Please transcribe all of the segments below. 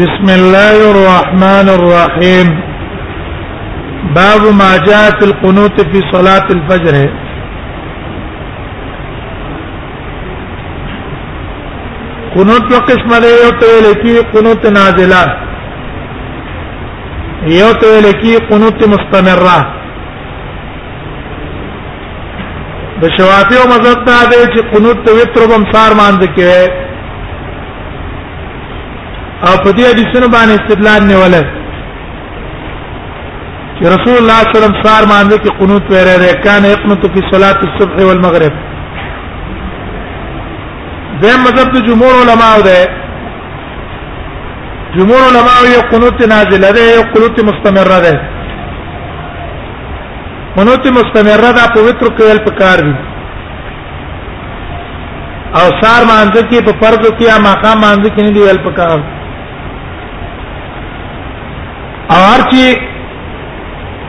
بسم الله الرحمن الرحيم باب ما جاء في القنوت في صلاة الفجر قنوت په قسمه دی یو ته لکی قنوت نازله یو ته لکی قنوت مستمره د شوافی او مذهب ته دی چې قنوت ته وتر بم سار مانځ کې او په دې حدیثونو باندې استدلال نه ولای چې رسول الله صلی الله علیه وسلم سار مانځ کې قنوت وره ده کان یقنط فی صلات الصبح والمغرب زم مذهب د جمهور علما ده جمهور علما یو قنوت نازله ده یو قنوت مستمره ده منوت مستمره دا په وتر کې ویل پکار دي او سار مانځ کې په فرض کې یا مقام مانځ کې نه دی ویل پکار او هر چې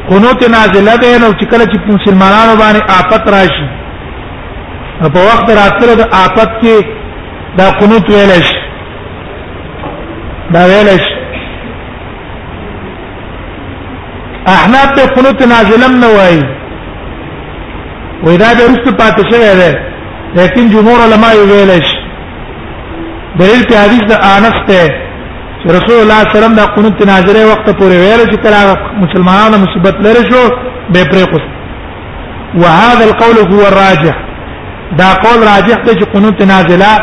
قنوت نازله ده نو چې کله چې مسلمانانو باندې آفت راشي په وخت راتلو د آفت کې دا قنوت ویل شي دا ویل شي احناف ته قنوت نازلم نه وای وې دا د رښت پاتې شوی دی لیکن جمهور علما یې ویل شي دلیل په حدیث د انس ته چې رسول الله صلی الله علیه وسلم دا قنوت نازله وخت پورې ویل چې کله مسلمانانو مصیبت لري شو به پرې خوست وهذا القول هو الراجح دا قول راجح ته چې قنوت نازله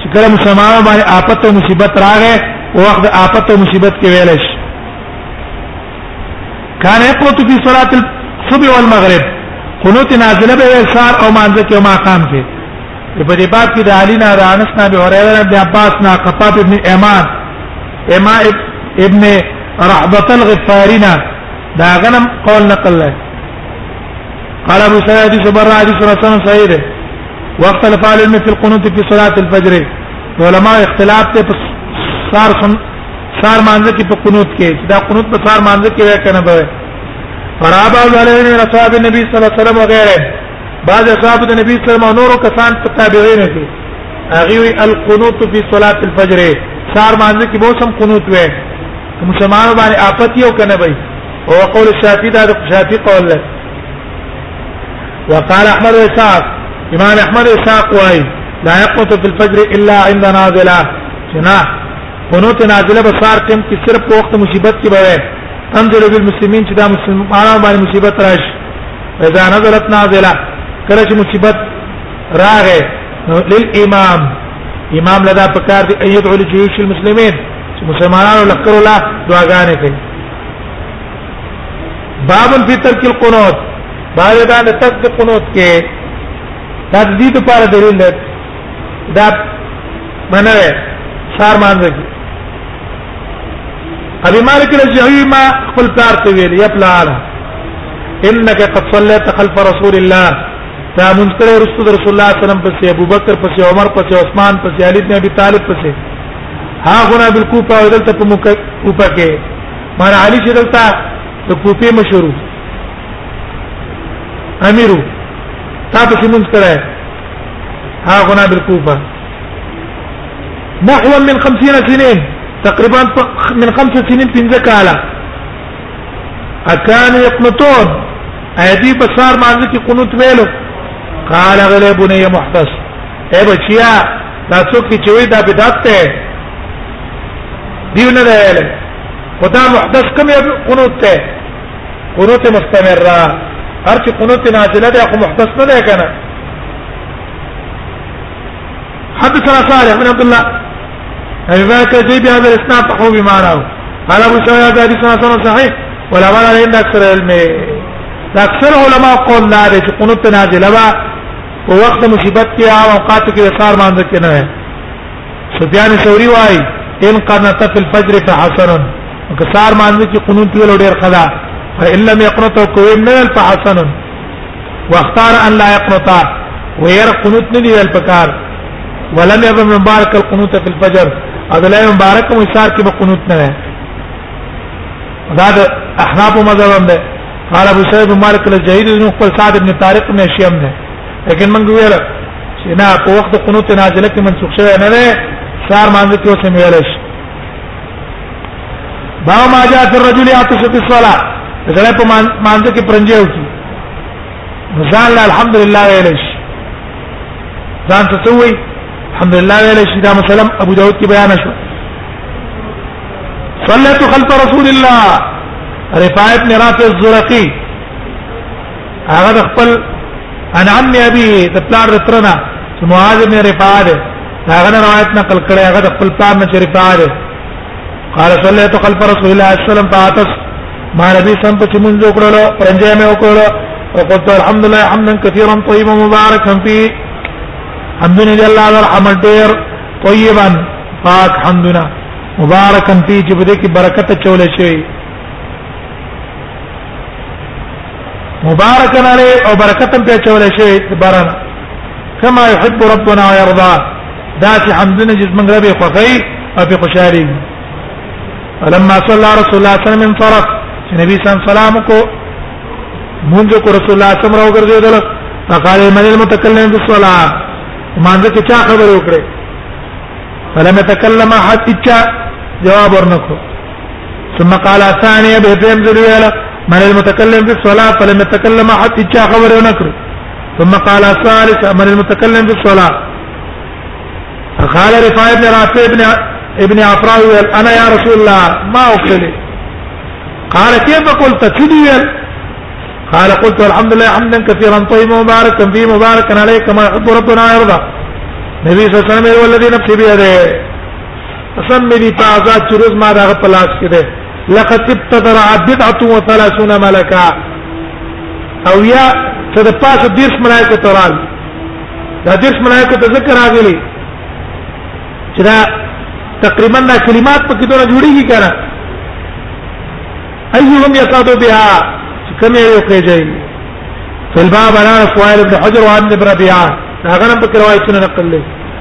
چې کله مسلمانانو باندې آفت او مصیبت راغې او وخت آفت او مصیبت کې ویل شي کان یقوت فی صلاه الصبح والمغرب قنوت نازله به سار او مانځ کې او ماقام کې په دې باب کې د علی نه انس نه به هريره ابن عباس نه قطاب ابن ايمان اما ابن رحبه الغفارنا دا غنم قول نقل له قال ابو سعيد حديث بر حديث رسول صحيح ده وقت الفعل علم في القنوت في صلاه الفجر علماء اختلاف ته سار سن سار مانزه کې په قنوت کې دا قنوت په سار مانزه کې وای کنه به فرابا علیه رسول النبي صلی الله عليه وسلم وغيره بعض اصحاب د نبی صلی الله علیه وسلم نورو کسان په تابعین کې هغه القنوت في صلاه الفجر سار مانزه کې به سم قنوت وای مسلمانانو باندې آفت یو کنه وي او قول الشافعي دا شافعي قول له وقال احمد اسحاق امام احمد اسحاق واي لا يقنط في الفجر الا عند نازله جنا قنوت نازله بصار تم کې صرف وخت مصیبت کې بوي تنزل بالمسلمين چې دا مسلمانانو باندې مصیبت راشي اذا نزلت نازله کله چې مصیبت راغې للامام امام لدا پکار دی ايدعو لجيوش المسلمين چې مسلمانانو لخر الله دعاګانې کوي باب فی ترک القنوت باب دا نه ترک قنوت کې دا د دې لپاره دلیل دی دا منه سار مان دی ابي مالک الجهوي ما خپل پلار ته ویل یا پلار انك قد صليت خلف رسول الله دا مونږ کړه رسول الله صلی الله علیه وسلم پسې ابو بکر پسې عمر پسې عثمان پسې علي بن ابي طالب پسې ها غنا بالکوفه او دلته په مکه کوفه کې مر علي چې دلته د کوفه مشهور امیرو تا پسې مونږ کړه ها غنا بالکوفه نحو من 50 سنين تقريبا من خمس سنين پنځه کاله اکان یقنطون ایدی په سار باندې کې قنوت ویلو قال غلی بني محدث اے بچیا دا څوک چې وی دا بدعت ته دیو نه ویل خدا محدث کوم قنوت ته قنوت مستمره هر چې قنوت نازله ده خو محدث نه ده کنه حدثنا صالح بن عبد الله ابي بكر جي بهذا الاسناد فهو بما راه قال ابو سعيد هذا حديث حسن صحيح ولا بد عند اكثر علم اکثر علماء قول لا دي قنوت نازله وا او وخت مصیبت کې عام اوقات کې اثر باندې کې نه ہے سفیان ثوری وايي ان قنت في الفجر فحسن کثار باندې کې قنوت ویل ډیر خلا فإن لم يقنط قوم نه فحسن واختار ان لا يقنط وير قنوت نه دی ویل پکار ولم يبن مبارك القنوت في الفجر اذا لا مبارك مشار کې به قنوت نه وي دا د احناف مذهب هم ده قال ابو سعيد مالك الجهيد بن خپل سعد بن طارق بن هشام ده لیکن موږ ویل چې نه په وخت قنوت نازله کې منسوخ شوی نه ده سار مانځ کې اوسه ویل شي با ما جاء في الرجل يعطش في الصلاه زړه په مانځ کې پرنجي وکي ځان له الحمدلله ویل شي ځان ته توي الحمدلله ویل شي دا مسلم ابو داود کې بیان شو صليت خلف رسول الله رفاعت نرات الزرقي هغه د خپل ان عم ابي د پلار د ترنا چې معاذ بن رفاعه ده هغه روایت نقل کړي هغه د خپل پلار نه رفاعه ده قال صليت خلف رسول الله صلى الله عليه وسلم فاتس ما نبی سم په مونږ وکړلو پرنجه مې وکړلو وقلت الحمد لله حمدا كثيرا طيبا مباركا فيه الحمد لله الله الحمد ډیر طيبا پاک حمدنا مبارکا فيه چې بده کې برکت چولې شي مبارکن علی او برکتم په چول شي باران کما يحب ربنا ويرضى دا چې حمدنا جز من ربي خوخي او په خوشالي فلما صلى رسول الله صلى الله عليه وسلم انصرف نبی صلی الله علیه وسلم کو مونږ کو رسول الله صلی الله علیه وسلم راوګرځیدل فقال من المتكلم بالصلاه مانځ کې چا خبر وکړي فلم يتكلم احد چا جواب ورنکو ثم قال ثانيه بهم ذرياله من المتكلم في الصلاه فلم يتكلم حتى جاء خبر ونكر ثم قال الثالث من المتكلم في الصلاه فقال رفاعه بن رافع بن ابن عفراوي انا يا رسول الله ما اقتل قال كيف قلت تدويل قال قلت الحمد لله حمدا كثيرا طيبا مباركا فيه مباركا عليه كما يحب ربنا ويرضى النبي صلى الله عليه وسلم هو الذي نفسي بيده قسم مې دی په آزاد چې روز ما دغه پلاس کې ده لقد ابتدر بدعه و 30 ملکا او یا ته د پاسه دیرش ملائکه ترال دا دیرش ملائکه ته ذکر راغلي چې دا تقریبا دا کلمات په کې دونه جوړیږي کنه ايهم يصاد بها كما يقيجي في الباب انا فوائد ابن حجر وابن ابن ربيعه هغه په روایتونه نقل لري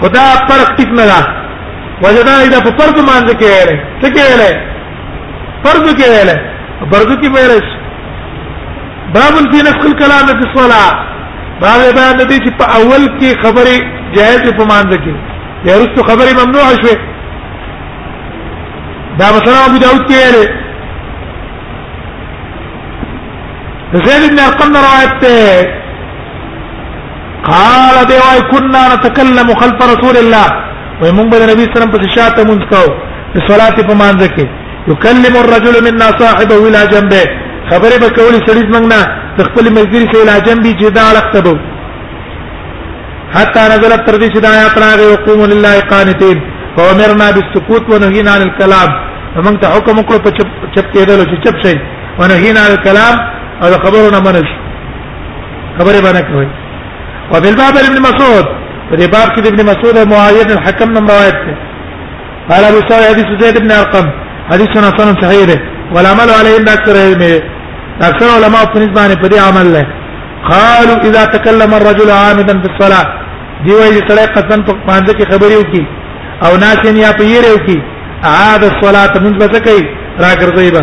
خدا فرق ټیک نه ده وجدا دا په فرض باندې کې ویل څه کې ویل فرض کې ویل فرض کې ویل باب فی نسخ الكلام فی الصلاه باب بیان د دې چې په اول کې خبره جائز په مانځ کې یا رسو خبره ممنوع شوه دا مثلا ابو داود کې ویل زید بن ارقم روایت ته قال دی وای كنا نتكلم خلف رسول الله وای مونږ به نبی سلام په شاته مونږ کو د صلات په مانځ کې يكلم الرجل منا صاحبه الى جنبه خبره به کولی سړي څنګه نه خپل ملګری سره الى جنبه چې دا لختبو حتى نزلت تر دې چې دا آیات راغی وقوم لله قانتين فامرنا بالسكوت ونهينا عن الكلام فمن ته حکم وکړو په چپ چپ کېدل چې چپ شي ونهينا عن الكلام او خبرونه منش خبره باندې کوي او بل باب ابن مسعود په دې باب کې ابن مسعود او معاويه بن الحكم نوم روایت ده قال ابو سعيد حديث زيد بن ارقم حديث حسن صحيح ده والعمل عليه عند اكثر علم اکثر علماء په نسبت باندې په دې عمل له قالوا اذا تكلم الرجل عامدا في الصلاه دی وایي سره قسم په باندې کې خبرې وکي او ناسین یا په یې وکي عاد الصلاه من بسکې راګرځي به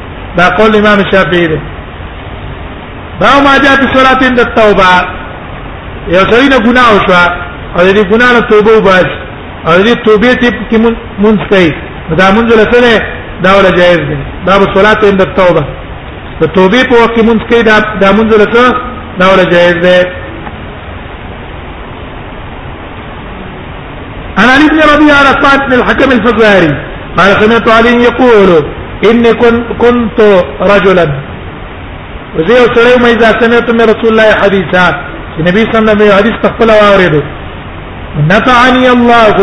دا قول امام شافعي دی دا ما جاء في صلاه عند التوبه یو سړی نه ګناه وشو او دې ګناه نه توبه وباس او دې توبه ته کې مونږ کوي دا مونږ له سره دا ولا جائز دی دا په صلاه عند التوبه ته توبه په وخت کې مونږ کوي دا دا مونږ له سره دا ولا جائز دی انا علي بن ربيعه على سعد بن الحكم الفزاري قال سمعت علي يقول اني كنت رجلا وزي سره ما اذا سمعت من رسول الله حديثا النبي صلى الله عليه وسلم حديث تقبل وارد نفعني الله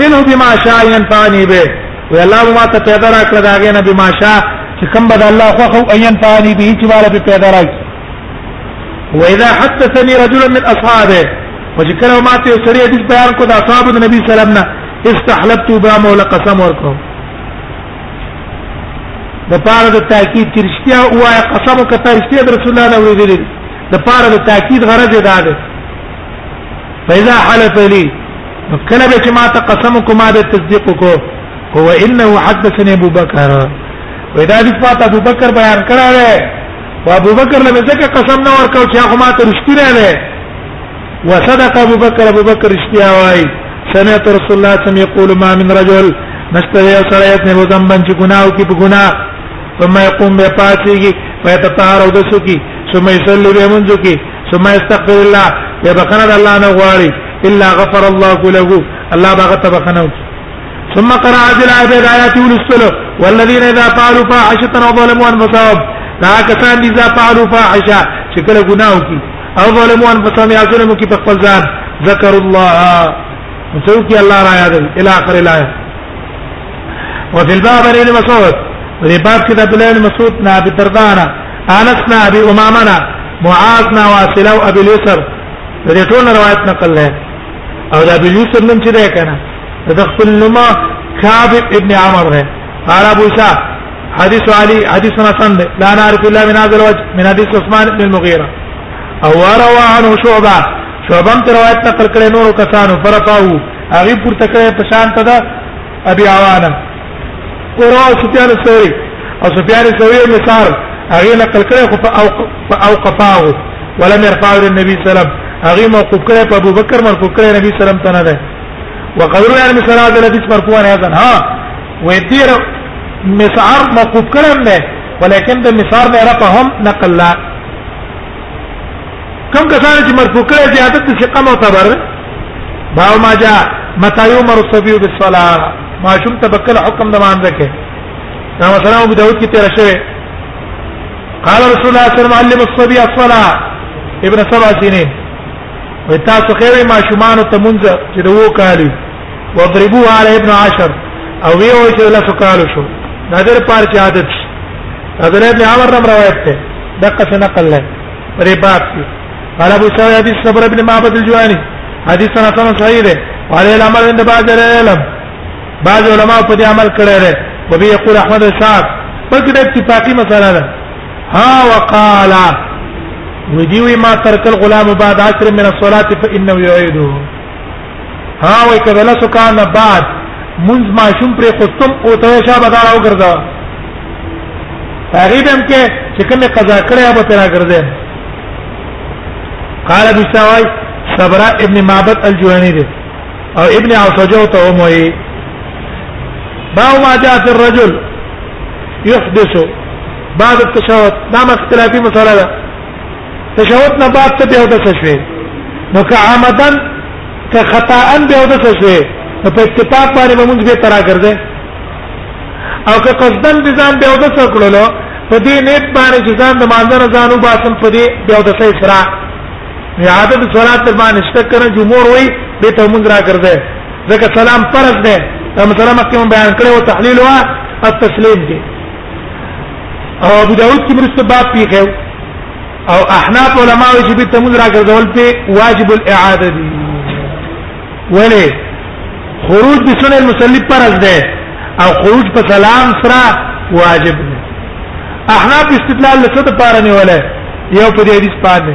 منه بما شاء ينفعني به وي الله ما ته پیدا راکړه دا غنه بما شاء چې کوم بد الله خو خو عین فانی به چې والا په پیدا راکړي واذا حدثني رجل من اصحابه وذكر ما ته سري حدیث بیان کو د اصحاب النبي صلی الله علیه وسلم نه استحلبت با مولا قسم ورکو د پاره د تاکید چې رښتیا وایا قسم وکړه رښتیا د رسول الله نه ویلي د پاره د تاکید غرض دا ده فاذا حلف لي کله به چې ما ته قسم کوم د تصدیق کو هو انه حدثني ابو بکر ودا دې پات ابو بکر بیان کړه و ابو بکر له ځکه قسم نه ورکړ چې هغه ماته رښتینه ده وصدق ابو بکر ابو بکر رښتیا وایي سمعت رسول الله صلی الله علیه وسلم یقول ما من رجل نشته یو سره یې نه وزم باندې ګناو کې په ګنا ثم يقوم بپاتېږي فيتطهر او دسو کې ثم يصلي بمنځ کې ثم يستغفر الله يبخنا الله نه غواړي الا غفر الله له الله بغت بخنو ثم قرأ هذه الآية بآيات ولسل والذين إذا فعلوا فاحشة أو ظلموا أنفسهم دا کسان دي إذا فعلوا فاحشة چې کله ګناه وکړي او ظلموا أنفسهم یا ظلم وکړي په خپل ځان ذکر الله مسوکی الله را یاد الى اخر الآية وفي الباب بن مسعود دې باب کې د عبد الله بن مسعود نه ابي دردانه انس نه ابي امامه معاذ نه واصله او ابي اليسر دې ټول روایت نقل لري او دا ابو یوسف نوم چې ده کنه دا خپل نوم کعب ابن عمر ده قال ابو عيسى حديث علي حديث حسن ده لا نعرف الا من هذا الوجه من حديث عثمان بن المغيرة او روى عنه شعبة شعبة تر روایت نقل کړي نور کسانو فرفعو هغه پورته کړي په شان ته ده ابي عوانه قرأ سفيان الثوري او سفيان الثوري مثال هغه نقل کړي خو په او قفاه ولم يرفع للنبي صلى الله عليه وسلم هغه موقوف کړي په ابو بکر مرفوع کړي نبی صلی الله عليه وسلم ته نه ده وقدر يعني مثال هذا الذي مرفوع هذا ها ويدير مسعر موقوف کړي نه ولكن د مسعر نه رفعهم نقل لا کم کسان چې مرفوع کړي زیادت ثقه معتبر باو ما جاء متى يمر الصبي بالصلاه ماشوم تبکل حکم د مانځه کې دا مثلا ابو داود کې تیر شوی قال رسول الله صلی الله علیه وسلم علم الصبي الصلاه ابن سبع سنين وتاسو خیر ما شومان ته مونږ چې د وو کالو وضربوه على ابن عشر او وی او چې له سکالو شو نظر پار چې عادت حضرت ابن عمر رم روایت ده دقه نقل له پرې باب کې قال ابو سعيد حديث صبر ابن معبد الجواني حديث سنه سنه صحيح ده وعليه العمل عند بعض العلم بعض علماء په دې عمل کړی دی او به يقول احمد الشاعر بلکې د اتفاقی مسله ده ها وقال وديوي ما ترك الغلام بعد عشر من الصلاه فانه يعيده ها وای کله لاسو کان بعد منز ماشوم پر قسم او ته شابه دا راو ګرځا تقریبا کې چې کومه قضا کړې هغه پر راګرځې قال بشتاوي صبرا ابن معبد الجواني دي او ابن عصجه ته هم وي باو ما جاء في الرجل يحدث بعد التشهد دا ما اختلافي مسألة ده تشهود نه بعد ته بیا د څه شوي نو که عمدن که خطا ان بیا د څه شوي نو په اتفاق باندې به موږ به ترا ګرځي او که قصدن دي ځان بیا د څه کړلو په دې نیت باندې چې ځان د مانځر ځانو باسم په دې بیا د څه سره عادت صلات تر باندې شته کنه جمهور وای به ته موږ را ګرځي ځکه سلام فرض ده مثلا مکه بیان کړو تحلیل وا التسلیم دي او ابو داود کې مرسته باب پیښو او احناف علما وی چې به تموز راګرځول په واجب الاعاده دي ولی خروج د سنن المصلي فرض ده او خروج په سلام سره واجب ده احناف استدلال لته پاره نه ولا یو په دې حدیث باندې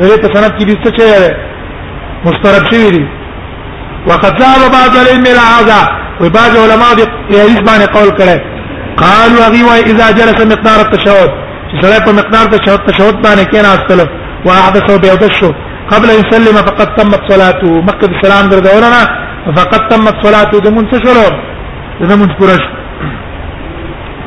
دغه په سند کې دي څه چي مسترب شوی دي وقد ذهب بعض العلم الى هذا وبعض علماء دي حدیث باندې قول کړي قالوا غي واي اذا جلس مقدار التشهد چې سره په مقدار تشهد تشهد باندې کې نه استل واحدث به وبشو قبل ان يسلم فقد تمت صلاته مکه السلام درځولنا فقد تمت صلاته د مونږ شروع د مونږ پرش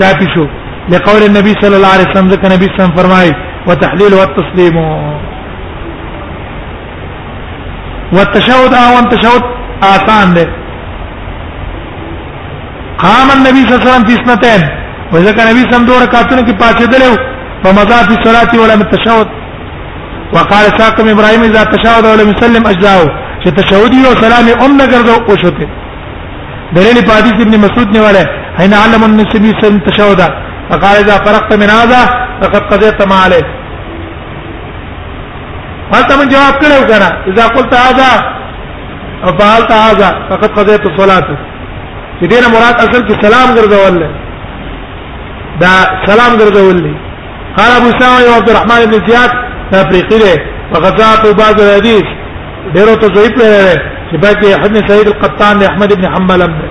کافی شو لقول النبي صلى الله عليه وسلم ذکر نبی صلی الله علیه وسلم فرمای وتحلیل والتسلیم والتشهد او التشهد آسان ده قام النبي صلى الله عليه وسلم في سنتين وذا كان النبي صلى الله عليه وسلم دور رکعتونه کې پاتې دلو فمضى في الصلاه ولم التشهد وقال ساقم ابراهيم اذا تشهد ولم يسلم اجزاه چې تشهدي او سلامي ام نه ګرځو او شته دلیل په حدیث ابن مسعود نه ولا حين علم النبي صلى الله عليه وسلم تشهد فقال اذا فرغت من هذا فقد قضيت ما عليك هلته من جواب کړو کنه اذا قلت هذا او فعلت هذا فقد قضيت صلاتك چې دینه مراد اصل کې سلام ګرځول دا سلام ګرځول دي قال ابو سامي وعبد الرحمن بن زياد تفريقي له فغزات بعض الحديث ډیرو ته ضعیف لري چې باقي حدن سعید القطان دی احمد ابن حنبل هم دی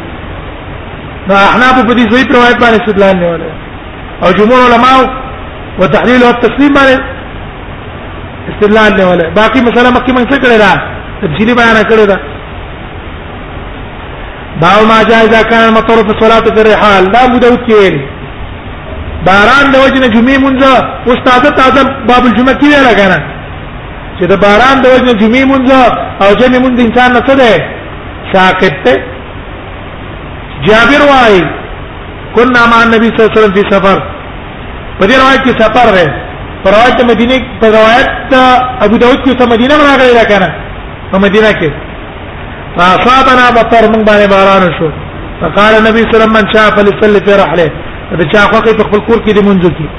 نو احناف په دې ضعیف روایت باندې استدلال نه ولا او جمهور علما او تحلیل او تسلیم باندې استدلال نه ولا باقي مسله مکه من څه کړی دا تفصیلی بیان کړی دا باو ما جاء اذا كان المطر في الصلاه في الرحال دا ابو داود کې باران د وجنه جمعې مونږه استاد تازه باب الجمعه کې ویل کنه چې د باران د وجه جمعې مونږ او جمعې مونږ د انسان نه څه ده ساقط ده جابر وايي كنا مع النبي صلى الله عليه وسلم في سفر په دې روایت کې سفر ده پر روایت مدینه په روایت ابو داود کې سم مدینه راغلی دا کنه په مدینه کې فاصابنا مطر من باندې باران شو فقال النبي صلى الله عليه وسلم من شاء فليصلي في رحله دا چا خو په خپل کور کې د منځو کې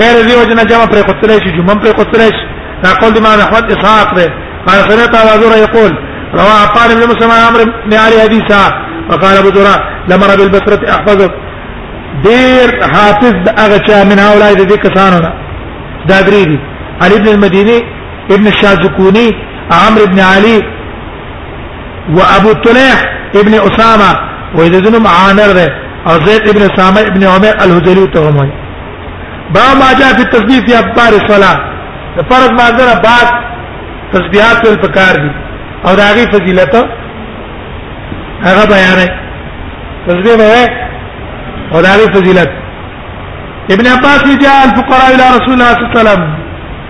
غیر دی وجنه جمع پر قتل شي جمع پر قتل شي دا قول دی امام احمد اسحاق ده قال سمعت ابا ذر يقول روى عفان بن مسلم عن عمرو بن علي حديثا وقال ابو ذر لمر بالبصره احفظه دير حافظ اغچا من هؤلاء ذي كسانو دا دري دي علي بن المديني ابن الشاذكوني عمرو بن علي وابو طليح ابن اسامه ويزن عامر ده او زيد ابن اسامه ابن عمر الهجري ته هم وي با ما جاء في التسبيح في اخبار الصلاه فرض ما زره بعد تسبيحات ول پکار دي او دا غي فضیلت هغه بیان تسبیح به او دا غي فضیلت ابن عباس جاء الفقراء الى رسول الله صلى الله عليه وسلم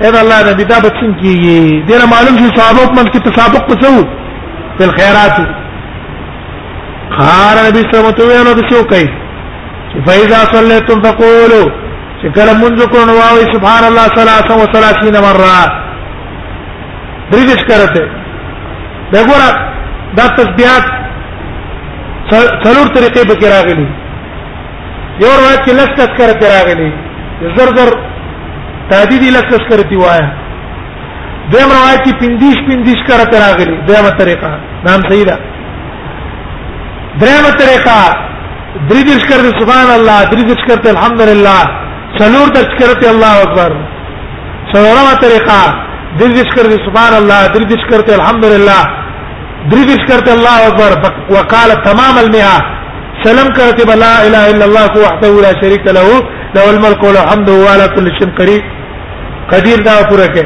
اے الله نبی دا به څنګه کیږي ډیر معلوم شي صحابه په منځ کې تسابق پسو په الخيرات خار نبی صلی الله علیه وسلم ته څه کوي فاذا صليتم فقولوا چې کله منځ کو نو واوي سبحان الله 33 مره دریش کرته دا ګوره دا تسبیحات څلور طریقې به کې راغلي یو روایت کې لس تذکرہ تر راغلي زر زر تعدید لس تذکرہ دی وایا دیم روایت کې پندیش پندیش کرا تر راغلي دیمه طریقه نام صحیح ده دریمه طریقه درې دې ذکر سبحان الله درې دې ذکر ته الحمدلله څلور دې ذکر ته الله اکبر څلورمه طریقه درې دې ذکر سبحان الله درې دې ذکر ته الحمدلله درې دې ذکر ته الله اکبر وقال تمام المئه سلام کرتے بلا الہ الا اللہ کو وحده لا شریک له له الملک وله الحمد هو على كل شيء قدير قدیر دا پورا کې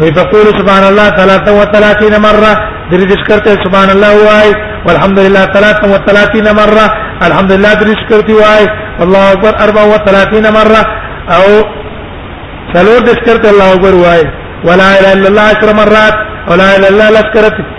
وی فقول سبحان الله 33 مره درې دې کرتے سبحان الله وای والحمد لله 33 مره الحمد لله درې کرتے وای الله اکبر 34 مره او څلور دې کرتے الله اکبر وای ولا اله الا الله 10 مرات ولا اله الا الله کرتے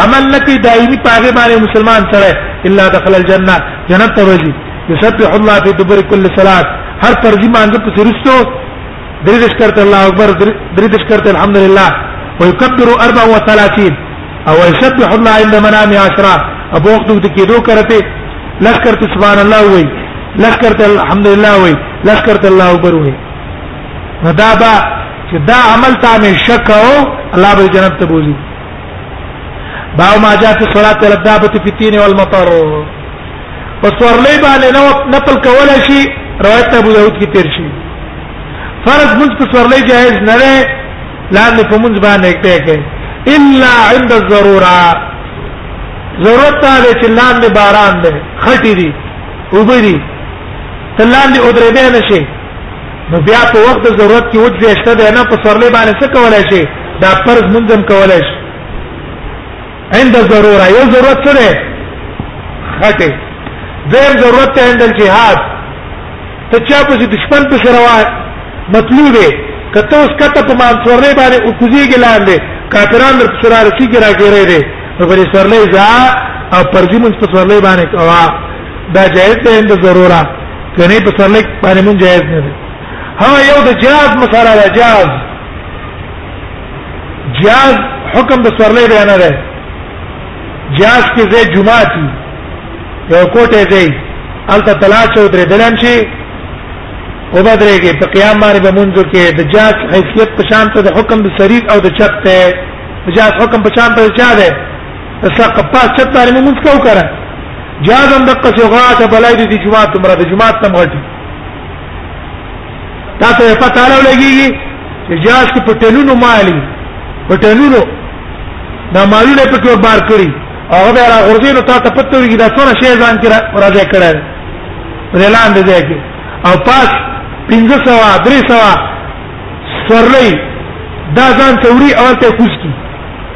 عمل لکه دایمي پاګه باندې مسلمان سره الا دخل الجنه جنت ته ورځي يسبح الله في دبر كل صلاه هر فرضي مانځ په سرستو درې د شکرت الله اکبر درې د شکرت الحمدلله ويكبر 34 او يسبح الله عند منام 10 ابو وخت د کېدو کرته لشکر ته سبحان الله وای لشکر ته الحمدلله وای لشکر ته الله اکبر وای دا با چې دا عمل ته مې شک او الله به جنت ته بوزي باو ما جاء في صلاه الدابه في التين والمطر وسورلې باندې نو نقل کول شي روایت ابو داود کې تیر شي فرض منځ په سورلې جائز نه ده لاندې په منځ باندې کې الا عند الضروره ضرورت ده چې لاندې باران ده خټې دي وبري تلاندې او درې به نشي نو بیا په وخت د ضرورت کې وځي شته ده نه په سرلې باندې څه کولای شي دا فرض منظم کولای شي عند ضروره یو ضرورت څه ده خټه زم ضرورت ته عند الجهاد ته چا په دشمن په شروا مطلوب دی کته اوس کته په مان سرلې باندې او کوزي کې لاندې کافران در سره رسی کې راګیرې دي نو په سرلې ځا او پرځي مون په سرلې باندې کوا دا جائز ده اند ضروره کني په سر لیک باندې مون جائز نه ده ها یو د جاز مساله ده جاز جاز حکم د سر لیک نه ده جاز کې زه جمعه تي یو کوټه دی الته تلاش او درې دلم شي او بدرېږي په قیام باندې به مونږ کې د جاز حیثیت په شان ته د حکم د سریق او د چت ته جاز حکم په شان ته چا ده اسا قپا چت باندې موږ څه وکړه جازم د قصوغات بلای د جمعه تمره د جمعه تم غټي دا ته پته نه لګيږي چې جاز کې پټلونو مالي پټلونو دا مالونه په کې بار کړی هغه به را غورځي نو تا ته پته وي دا څونه شی ځان کې راځي کړه رلان دې ځای کې او پاس 1500 300 سورلې دا ځان توري اول ته کوز کی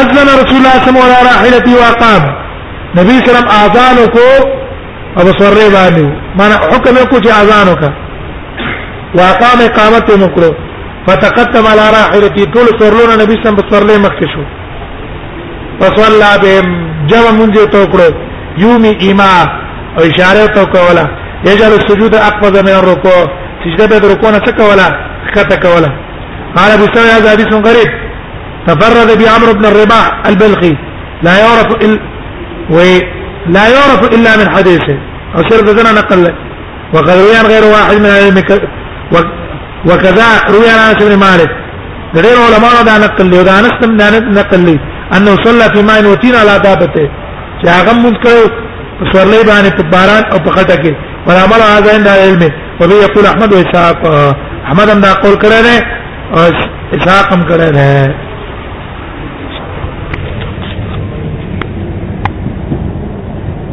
اذن رسول الله صلی الله علیه وسلم راحلتی وقام نبی صلی الله علیه وسلم اذان کو ابو سره باندې معنی حکم کو چې اذان وکړه واقام اقامت مکرو فتقدم على راحلتي طول سرلون نبی صلی الله علیه وسلم مخکې شو فصلى بهم جمع منځ ته وکړو یومی ایما او اشاره ته کوله یجعل السجود اقفز من الركوع سجده د رکوع نه څه کوله خطه کوله قال ابو سعيد هذا حديث غريب تفرد بعمرو بن الرباع البلخي لا يعرف الا ولا يعرف الا من حديثه او شرط ذنا نقل لك وقد روي عن غير واحد من العلم وكذا روي عن انس بن مالك غير علماء دا نقل له انس بن مالك نقل له انه صلى في ماء وتين على دابته چې هغه مونږ کړو سورلې باندې په باران او په خټه کې ورامل هذا عند علم وبه يقول احمد واسحاق احمد هم دا قول کړی اش اسحاق هم کړه ده